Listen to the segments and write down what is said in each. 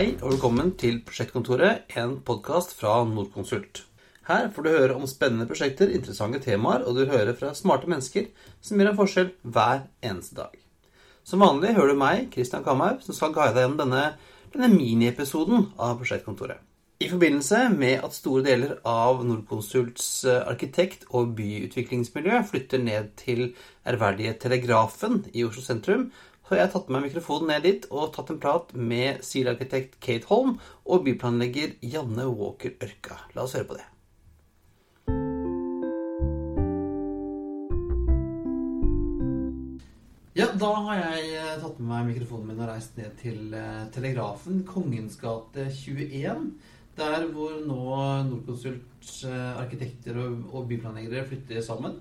Hei og velkommen til Prosjektkontoret, en podkast fra Nordkonsult. Her får du høre om spennende prosjekter, interessante temaer, og du hører fra smarte mennesker som gjør en forskjell hver eneste dag. Som vanlig hører du meg, Christian Kamhaug, som skal guide deg gjennom denne, denne miniepisoden av Prosjektkontoret. I forbindelse med at store deler av Nordkonsults eh, arkitekt- og byutviklingsmiljø flytter ned til ærverdige Telegrafen i Oslo sentrum, så jeg har tatt med meg mikrofonen ned dit og tatt en prat med silarkitekt Kate Holm og byplanlegger Janne Walker Ørka. La oss høre på det. Ja, da har jeg eh, tatt med meg mikrofonen min og reist ned til eh, Telegrafen, Kongens gate 21. Der hvor nå Nordkonsults eh, arkitekter og byplanleggere flytter sammen.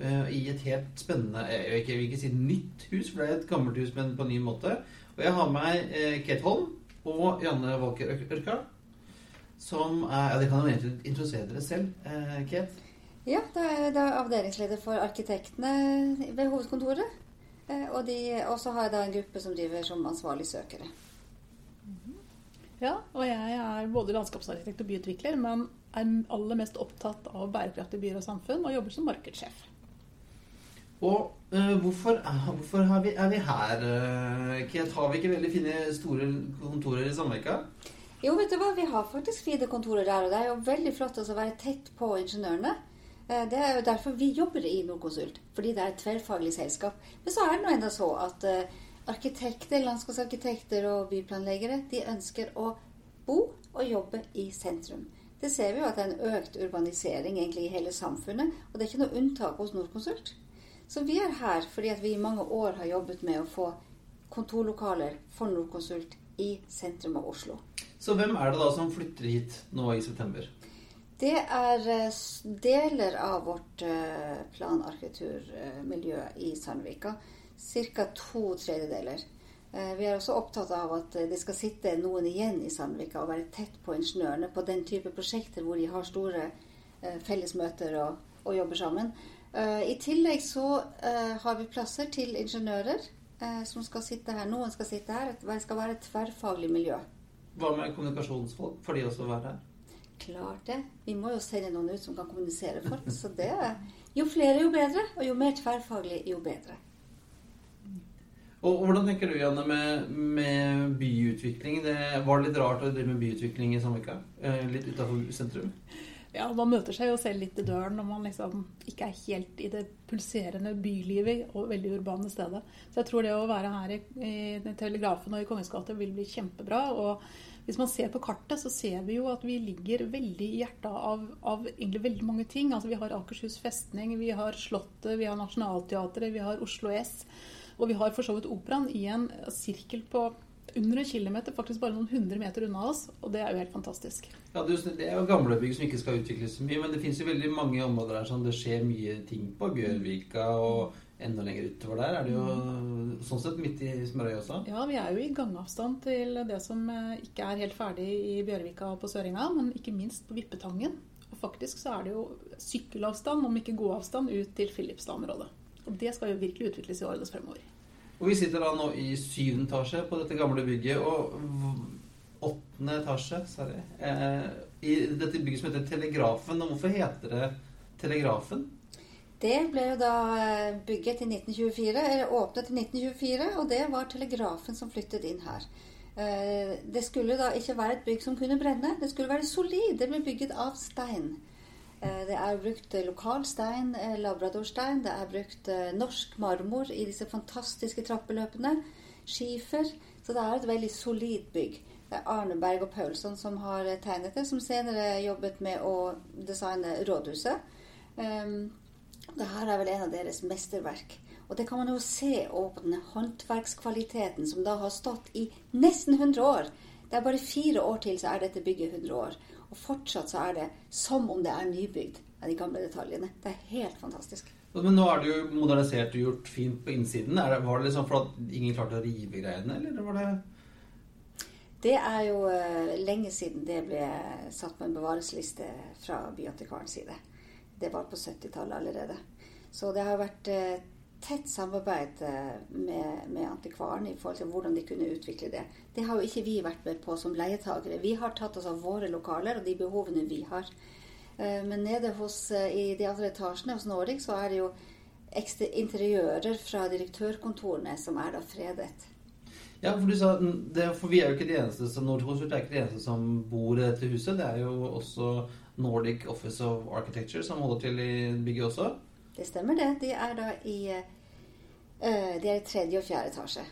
Eh, I et helt spennende Jeg vil ikke, jeg vil ikke si nytt hus, for det er et gammelt hus, men på en ny måte. Og jeg har med meg eh, Kate Holm og Janne Walker Ørka. Som er Ja, dere kan jo egentlig introdusere dere selv, eh, Kate. Ja, da er jeg da avdelingsleder for arkitektene ved hovedkontoret. Eh, Og, de, så har jeg da en gruppe som driver som ansvarlig søkere. Ja, og jeg er både landskapsarkitekt og byutvikler, men er aller mest opptatt av bærekraftige byer og samfunn, og jobber som markedssjef. Og eh, hvorfor, er, hvorfor er, vi, er vi her, eh, Kate? Har vi ikke veldig fine, store kontorer i Sandvika? Jo, vet du hva, vi har faktisk fine kontorer der, og det er jo veldig flott å være tett på ingeniørene. Eh, Det er jo derfor vi jobber i Nordkonsult, fordi det er et tverrfaglig selskap. Men så er det nå enda så at eh, arkitekter, landskapsarkitekter og byplanleggere, de ønsker å bo og jobbe i sentrum. Det ser vi jo at det er en økt urbanisering egentlig i hele samfunnet, og det er ikke noe unntak hos Nordkonsult. Så vi er her fordi at vi i mange år har jobbet med å få kontorlokaler for Nordkonsult i sentrum av Oslo. Så hvem er det da som flytter hit nå i september? Det er eh, deler av vårt eh, planarkitekturmiljø i Sandvika. Ca. to tredjedeler. Eh, Vi er også opptatt av at eh, det skal sitte noen igjen i Sandvika og være tett på ingeniørene på den type prosjekter hvor de har store eh, fellesmøter og, og jobber sammen. Eh, I tillegg så eh, har vi plasser til ingeniører eh, som skal sitte her. Noen skal sitte her. Det skal være et tverrfaglig miljø. Hva med kommunikasjonsfolk? Får de også være her? Klart det. Vi må jo sende noen ut som kan kommunisere folk. Så det Jo flere, jo bedre. Og jo mer tverrfaglig, jo bedre. Og hvordan tenker du, Janne, med, med byutvikling? Det var litt rart å drive med byutvikling i Sandvika? Litt utafor sentrum? Ja, Man møter seg jo selv litt i døren når man liksom ikke er helt i det pulserende bylivet og veldig urbane stedet. Så jeg tror det å være her i, i Telegrafen og i Kongens gate vil bli kjempebra. og hvis man ser på kartet, så ser vi jo at vi ligger veldig i hjertet av, av egentlig veldig mange ting. Altså Vi har Akershus festning, vi har Slottet, vi har Nationaltheatret, vi har Oslo S. Og vi har for så vidt Operaen i en sirkel på under en kilometer, faktisk bare noen hundre meter unna oss. Og det er jo helt fantastisk. Ja, Det er jo gamle bygg som ikke skal utvikles så mye, men det finnes jo veldig mange områder der som det skjer mye ting på. Bjørvika og enda lenger utover der er det jo sånn sett midt i smørøyet også. Ja, vi er jo i gangavstand til det som eh, ikke er helt ferdig i Bjørvika og på Søringa, men ikke minst på Vippetangen. Og faktisk så er det jo sykkelavstand, om ikke gåavstand, ut til Filipstad-området. Og det skal jo virkelig utvikles i årene fremover. Og vi sitter da nå i syvende etasje på dette gamle bygget, og åttende etasje, sorry, eh, i dette bygget som heter Telegrafen. Og hvorfor heter det Telegrafen? Det ble jo da eh, bygget i 1924, eller åpnet i 1924, og det var telegrafen som flyttet inn her. Eh, Det skulle da ikke være et bygg som kunne brenne. Det skulle være solid. Det ble bygget av stein. Eh, Det er brukt eh, lokal stein, eh, labradorstein. Det er brukt norsk marmor i disse fantastiske trappeløpene. Skifer. Så det er et veldig solid bygg. Det er Arneberg og Paulsson som har tegnet det, som senere jobbet med å designe rådhuset. Um, det her er vel en av deres mesterverk. Og det kan man jo se på denne håndverkskvaliteten som da har stått i nesten 100 år. Det er bare fire år til, så er dette bygget 100 år. Og fortsatt så er det som om det er nybygd av de gamle detaljene. Det er helt fantastisk. Men nå er det jo modernisert og gjort fint på innsiden. Det, var det liksom for at ingen klarte å rive greiene, eller var det Det er jo uh, lenge siden det ble satt på en bevaresliste fra Byantikvarens side. Det var på 70-tallet allerede. Så det har vært eh, tett samarbeid eh, med, med antikvaren i forhold til hvordan de kunne utvikle det. Det har jo ikke vi vært med på som leietagere. Vi har tatt oss av våre lokaler og de behovene vi har. Eh, men nede hos, eh, i de andre etasjene hos Nordic så er det jo interiører fra direktørkontorene som er da fredet. Ja, for du sa, det, for vi er jo ikke de eneste som er ikke de eneste som bor i dette huset. Det er jo også Nordic Office of Architecture som holder til i bygget også. Det stemmer, det. De er da i uh, De er i tredje og fjerde etasje.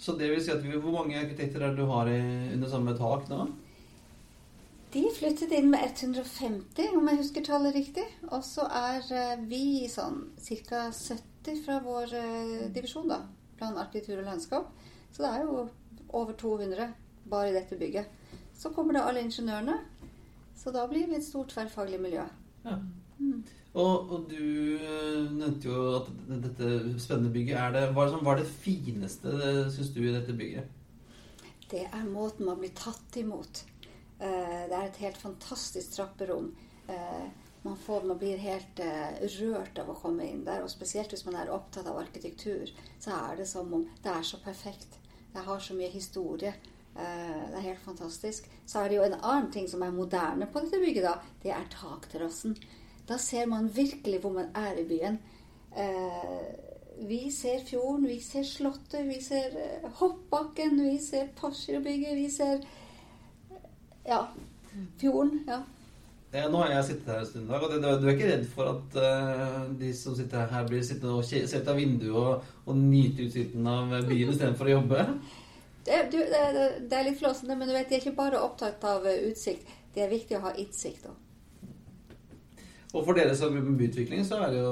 Så det vil si at vi, Hvor mange arkitekter er det du har i, under samme tak nå? De flyttet inn med 150, om jeg husker tallet riktig. Og så er uh, vi sånn ca. 70 fra vår uh, divisjon, da. Plan, arkitektur og landskap. Så det er jo over 200 bare i dette bygget. Så kommer da alle ingeniørene. Så da blir vi et stort tverrfaglig miljø. Ja. Mm. Og, og, du eh, nevnte jo at dette spennende bygget er det Hva var det fineste, syns du, i dette bygget? Det er måten man blir tatt imot. Eh, det er et helt fantastisk trapperom. Eh, man, får, man, blir helt rørt av å komme inn der. Og spesielt hvis man er opptatt av arkitektur, så er det som om det er så perfekt. Det har så mye historie. Det er helt fantastisk. Så er det jo en annen ting som er moderne på dette bygget, da. Det er takterrassen. Da ser man virkelig hvor man er i byen. Eh, vi ser fjorden, vi ser Slottet, vi ser eh, Hoppbakken, vi ser Pasjerbygget, vi ser Ja. Fjorden. Ja. Ja, nå har jeg sittet her en stund i dag, og du er ikke redd for at uh, de som sitter her, blir sittende og se ut av vinduet og, og nyte utsikten av byen istedenfor å jobbe? Det, du, det, det, er litt flåsende, men du vet, de er ikke bare opptatt av utsikt. Det er viktig å ha innsikt òg. Og for dere som jobber med byutvikling, så jo,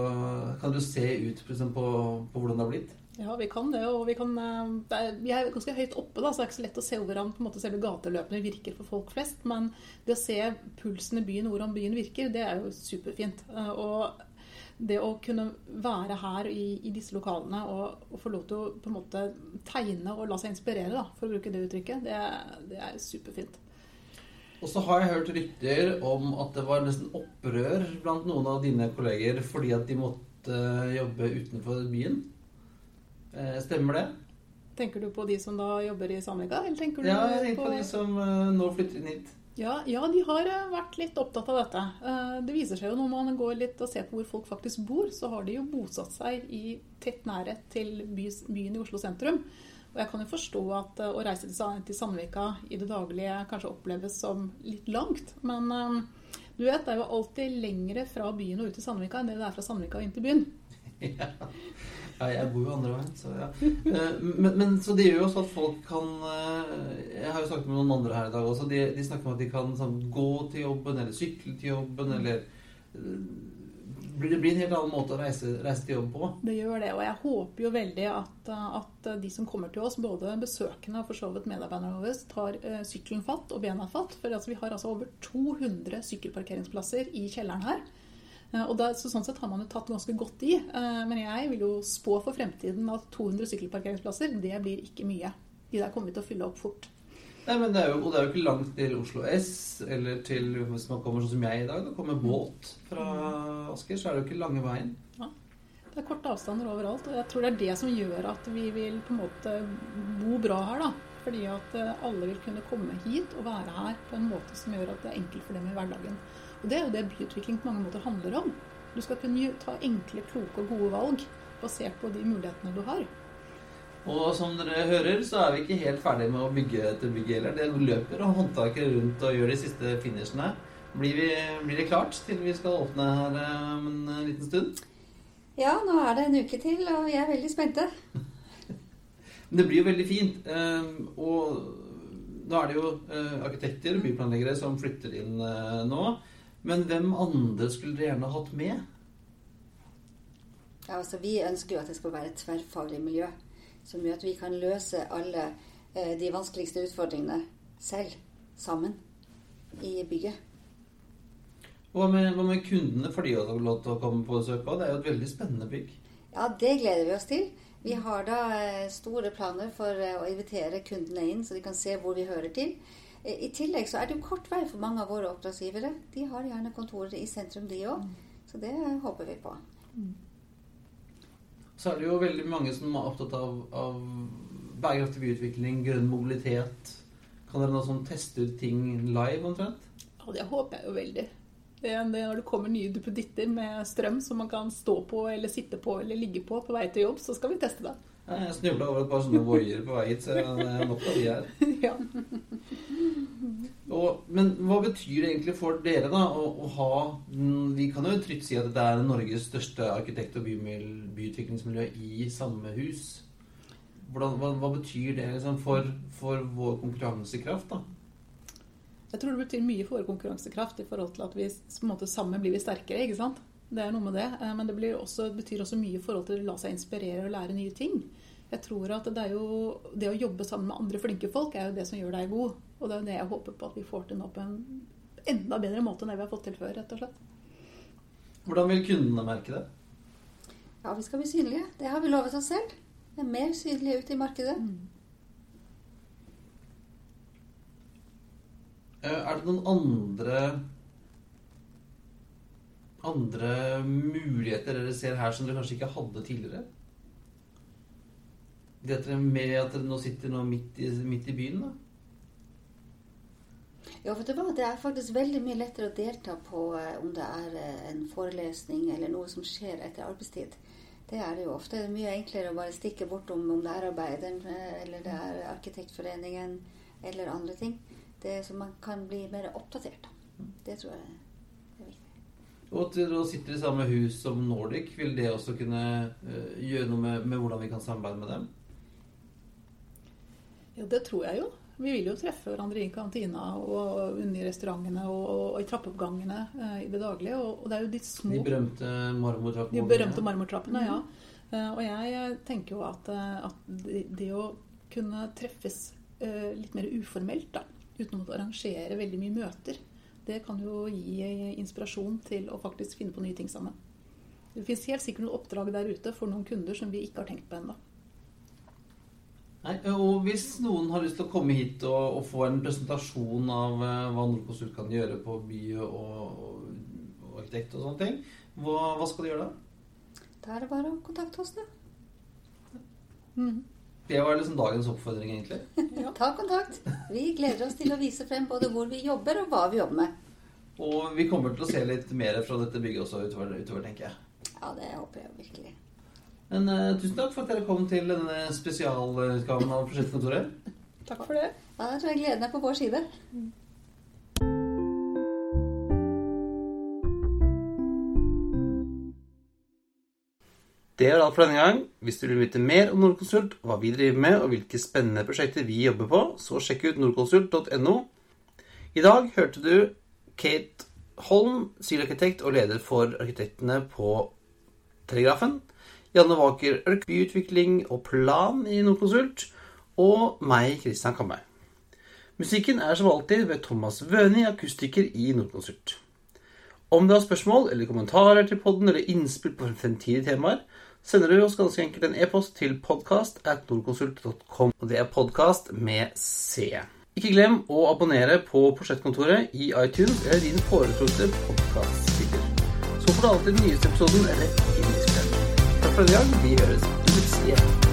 kan du se ut på, på, hvordan det har blitt? Ja, vi kan det. Og vi, kan, eh, er, vi er ganske høyt oppe, da, så det er ikke så lett å se hvordan på en måte, selve gateløpene virker for folk flest. Men det å se pulsen i byen, hvordan byen virker, det er jo superfint. Eh, og det å kunne være her i, i disse lokalene og, og, få lov til å på en måte tegne og la seg inspirere, da, for å bruke det uttrykket, det, det er superfint. Og så har jeg hørt rykter om at det var nesten opprør blant noen av dine kolleger fordi at de måtte jobbe utenfor byen. Eh, stemmer det? Tenker du på de som da jobber i Sandvika? Eller tenker du ja, jeg tenker på, på de som eh, nå flytter inn hit. Ja, ja, de har eh, vært litt opptatt av dette. Det viser seg jo når man går litt og ser på hvor folk faktisk bor, så har de jo bosatt seg i tett nærhet til byen i Oslo sentrum. Og jeg kan jo forstå at eh, å reise til Sandvika i det daglige kanskje oppleves som litt langt. Men um, du vet, det er jo alltid lengre fra byen og ut til Sandvika enn det det er fra Sandvika og inn til byen. Ja. ja jeg bor jo andre veien, så ja. Eh, men, men, så det gjør jo også at folk kan Jeg har jo snakket med noen andre her i dag også. De, de snakker om at de kan sånn, gå til jobben eller sykle til jobben eller det blir en helt annen måte å reise, reise, til jobb på. Det gjør det, og jeg håper jo veldig at, at de som kommer til oss, både besøkende og for så vidt medarbeiderne våre, tar uh, sykkelen fatt og bena fatt. For altså, vi har altså over 200 sykkelparkeringsplasser i kjelleren her. Uh, og da, så Sånn sett har man jo tatt ganske godt i. Uh, men jeg vil jo spå for fremtiden at 200 sykkelparkeringsplasser, det blir ikke mye. De der kommer vi til å fylle opp fort. Nei, men det er jo, Og det er jo ikke langt til Oslo S, eller til hvis man kommer sånn som jeg i dag. Da kommer båt fra Asker, så er det jo ikke lange veien. Ja. Det er korte avstander overalt. Og jeg tror det er det som gjør at vi vil på en måte bo bra her. da. Fordi at eh, alle vil kunne komme hit og være her på en måte som gjør at det er enkelt for dem i hverdagen. Og det er jo det byutvikling på mange måter handler om. Du skal kunne ta enkle, kloke og gode valg basert på de mulighetene du har. Og som dere hører, så er vi ikke helt ferdig med å bygge dette bygget heller. Det løper og håndtaket rundt og gjør de siste finishene. Blir, vi, blir, det klart til vi skal åpne her eh, om en liten stund? Ja, nå er det en uke til, og vi er veldig spente. Men det blir jo veldig fint. Ehm, og nå er det jo eh, arkitekter og byplanleggere som flytter inn nå. Men hvem andre skulle dere gjerne hatt med? Ja, altså Vi ønsker jo at det skal være et tverrfaglig miljø som gjør at vi kan løse alle eh, de vanskeligste utfordringene selv, sammen, i bygget. Hva med, hva med kundene? For de har lov til å komme på besøk òg? Det er jo et veldig spennende bygg. Ja, det gleder vi oss til. Vi har da eh, store planer for eh, å invitere kundene inn, så de kan se hvor vi hører til. I tillegg så er det jo kort vei for mange av våre oppdragsgivere. De har gjerne kontorer i sentrum, de òg. Så det håper vi på. Så er det jo veldig mange som er opptatt av, av bærekraftig byutvikling, grønn mobilitet. Kan dere nå sånn teste ut ting live omtrent? Ja, det håper jeg jo veldig. Det, det, når det kommer nye duppeditter med strøm som man kan stå på eller sitte på eller ligge på på vei til jobb, så skal vi teste det. Jeg snubla over et par sånne voier på vei hit, så det er nok av de her. ja. Og, men hva betyr det egentlig for dere da å, å ha Vi kan jo trygt si at det er Norges største arkitekt- og byutviklingsmiljø i samme hus. Hvordan, hva, hva betyr det liksom, for, for vår konkurransekraft? da? Jeg tror det betyr mye for vår konkurransekraft i forhold til at vi på en måte sammen blir vi sterkere. ikke sant? Det er noe med det. Eh, Men det også, betyr også mye i forhold til å la seg inspirere og lære nye ting. Jeg tror at det, er jo, det å jobbe sammen med andre flinke folk er jo det som gjør deg god. Og det er jo det jeg håper på at vi får til nå på en enda bedre måte enn det vi har fått til før. rett og slett. Hvordan vil kundene merke det? Ja, vi skal bli synlige. Det har vi lovet oss selv. Vi er mer synlige ute i markedet. Mm. Er det noen andre andre muligheter dere ser her som dere kanskje ikke hadde tidligere? Det at dere med at dere nå sitter nå midt i, midt i byen, da? Ja, for det, var, Det er faktisk veldig mye lettere å delta på eh, om det er eh, en forelesning eller noe som skjer etter arbeidstid. Det er det jo ofte. Det er mye enklere å bare stikke bortom om det er arbeideren eh, eller det er Arkitektforeningen eller andre ting. Det er så man kan bli mer oppdatert. da. Det tror jeg er viktig. Og at dere sitter i samme hus som Nordic, vil det også kunne gjøre noe med, med hvordan vi kan samarbeide med dem? Ja, det tror jeg jo. Vi vil jo treffe hverandre i kantina og under restaurantene og, og i trappeoppgangene eh, i det daglige. Og, og det er jo de små De berømte marmortrappene. De berømte marmortrappene, ja. Eh, Og jeg tenker jo at, eh, at det, det å kunne treffes eh, litt mer uformelt, da, uten å måtte arrangere veldig mye møter, det kan jo gi inspirasjon til å faktisk finne på nye ting sammen. Det fins helt sikkert noen oppdrag der ute for noen kunder som vi ikke har tenkt på ennå. Nei, og hvis noen har lyst til å komme hit og, og få en presentasjon av uh, hva Nordkonsult kan gjøre på by og, og, og arkitekt og sånne ting, hva, hva skal de gjøre da? Da er det bare å kontakte oss, da. Det var liksom dagens oppfordring, egentlig. Ta kontakt. Vi gleder oss til å vise frem både hvor vi jobber og hva vi jobber med. Og vi kommer til å se litt mer fra dette bygget også utover, utover tenker jeg. Ja, det håper jeg virkelig. Men uh, tusen takk for at dere kom til denne spesialutgaven av Prosjektkontoret. Takk for det. Ja, da tror jeg gleden er på vår side. Det er alt for denne gang. Hvis du vil vite mer om Nordkonsult, hva vi driver med, og hvilke spennende prosjekter vi jobber på, så sjekk ut nordkonsult.no. I dag hørte du Kate Holm, sivilarkitekt og leder for arkitektene på Telegrafen. Janne Waker Ørk, byutvikling og plan i Nordkonsult. Og meg, Christian Kamberg. Musikken er som alltid ved Thomas Wøni, akustiker i Nordkonsult. Om du har spørsmål eller kommentarer til podden eller innspill på fremtidige temaer, sender du oss ganske enkelt en e-post til podcast at nordkonsult.com. Og det er podkast med C. Ikke glem å abonnere på Prosjektkontoret i iTunes eller din foretrukne podkastspiller. Så får du alltid den nyeste episoden rett inn i spillet. Takk for denne gang. Vi høres plutselig igjen.